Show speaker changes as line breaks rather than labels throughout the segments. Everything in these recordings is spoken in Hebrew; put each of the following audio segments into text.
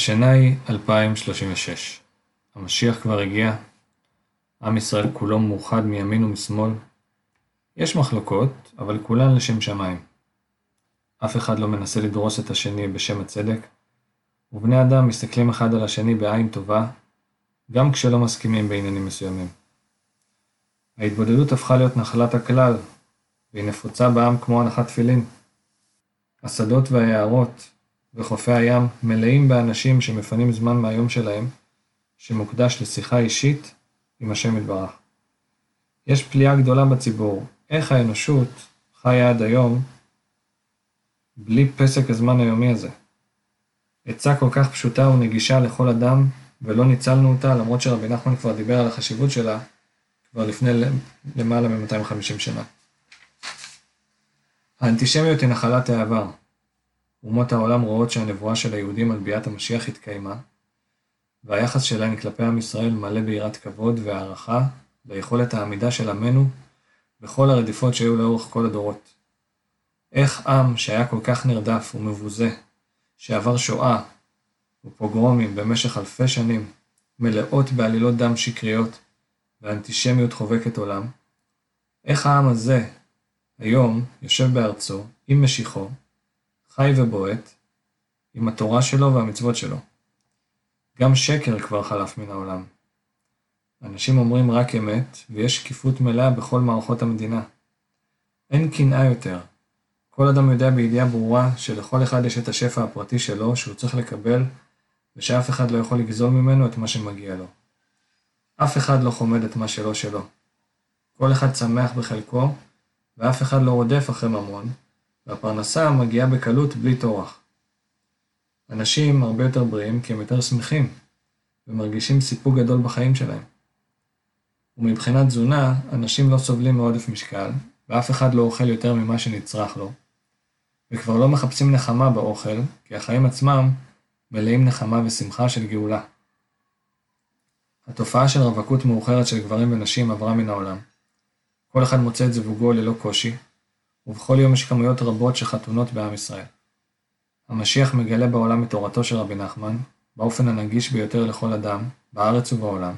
השנה היא 2036. המשיח כבר הגיע. עם ישראל כולו מאוחד מימין ומשמאל. יש מחלוקות, אבל כולן לשם שמיים. אף אחד לא מנסה לדרוס את השני בשם הצדק, ובני אדם מסתכלים אחד על השני בעין טובה, גם כשלא מסכימים בעניינים מסוימים. ההתבודדות הפכה להיות נחלת הכלל, והיא נפוצה בעם כמו הנחת תפילין. השדות והיערות וחופי הים מלאים באנשים שמפנים זמן מהיום שלהם, שמוקדש לשיחה אישית עם השם יתברך. יש פליאה גדולה בציבור, איך האנושות חיה עד היום בלי פסק הזמן היומי הזה. עצה כל כך פשוטה ונגישה לכל אדם, ולא ניצלנו אותה, למרות שרבי נחמן כבר דיבר על החשיבות שלה כבר לפני למעלה מ-250 שנה. האנטישמיות היא נחלת העבר. אומות העולם רואות שהנבואה של היהודים על ביאת המשיח התקיימה, והיחס שלהן כלפי עם ישראל מלא ביראת כבוד והערכה ליכולת העמידה של עמנו בכל הרדיפות שהיו לאורך כל הדורות. איך עם שהיה כל כך נרדף ומבוזה, שעבר שואה ופוגרומים במשך אלפי שנים, מלאות בעלילות דם שקריות ואנטישמיות חובקת עולם, איך העם הזה היום יושב בארצו עם משיחו, חי ובועט, עם התורה שלו והמצוות שלו. גם שקר כבר חלף מן העולם. אנשים אומרים רק אמת, ויש שקיפות מלאה בכל מערכות המדינה. אין קנאה יותר. כל אדם יודע בידיעה ברורה שלכל אחד יש את השפע הפרטי שלו שהוא צריך לקבל, ושאף אחד לא יכול לגזול ממנו את מה שמגיע לו. אף אחד לא חומד את מה שלא שלו. כל אחד שמח בחלקו, ואף אחד לא רודף אחרי ממון, והפרנסה מגיעה בקלות בלי טורח. אנשים הרבה יותר בריאים כי הם יותר שמחים, ומרגישים סיפוק גדול בחיים שלהם. ומבחינת תזונה, אנשים לא סובלים מעודף משקל, ואף אחד לא אוכל יותר ממה שנצרך לו, וכבר לא מחפשים נחמה באוכל, כי החיים עצמם מלאים נחמה ושמחה של גאולה. התופעה של רווקות מאוחרת של גברים ונשים עברה מן העולם. כל אחד מוצא את זווגו ללא קושי, ובכל יום יש כמויות רבות של חתונות בעם ישראל. המשיח מגלה בעולם את תורתו של רבי נחמן, באופן הנגיש ביותר לכל אדם, בארץ ובעולם.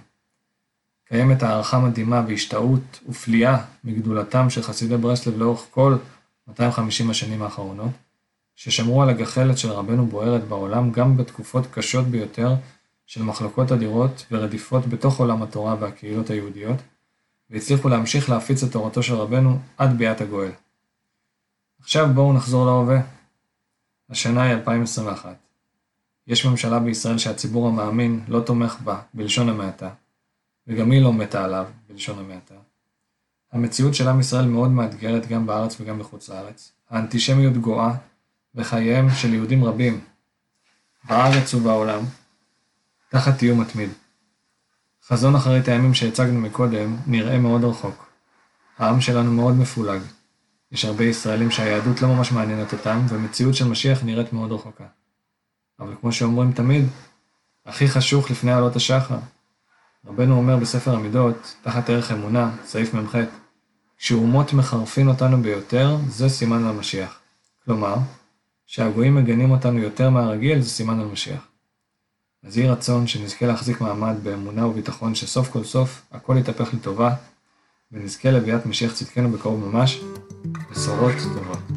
קיימת הערכה מדהימה והשתאות ופליאה מגדולתם של חסידי ברסלב לאורך כל 250 השנים האחרונות, ששמרו על הגחלת של רבנו בוערת בעולם גם בתקופות קשות ביותר של מחלוקות אדירות ורדיפות בתוך עולם התורה והקהילות היהודיות, והצליחו להמשיך להפיץ את תורתו של רבנו עד ביאת הגואל. עכשיו בואו נחזור להווה. השנה היא 2021. יש ממשלה בישראל שהציבור המאמין לא תומך בה, בלשון המעטה, וגם היא לא מתה עליו, בלשון המעטה. המציאות של עם ישראל מאוד מאתגרת גם בארץ וגם בחוץ לארץ. האנטישמיות גואה, וחייהם של יהודים רבים, בארץ ובעולם, תחת איום מתמיד. חזון אחרית הימים שהצגנו מקודם נראה מאוד רחוק. העם שלנו מאוד מפולג. יש הרבה ישראלים שהיהדות לא ממש מעניינת אותם, ומציאות של משיח נראית מאוד רחוקה. אבל כמו שאומרים תמיד, הכי חשוך לפני עלות השחר. רבנו אומר בספר המידות, תחת ערך אמונה, סעיף מ"ח, כשאומות מחרפין אותנו ביותר, זה סימן למשיח. כלומר, שהגויים מגנים אותנו יותר מהרגיל, זה סימן על משיח. אז יהי רצון שנזכה להחזיק מעמד באמונה וביטחון שסוף כל סוף הכל יתהפך לטובה, ונזכה לביאת משיח צדקנו בקרוב ממש, салат томат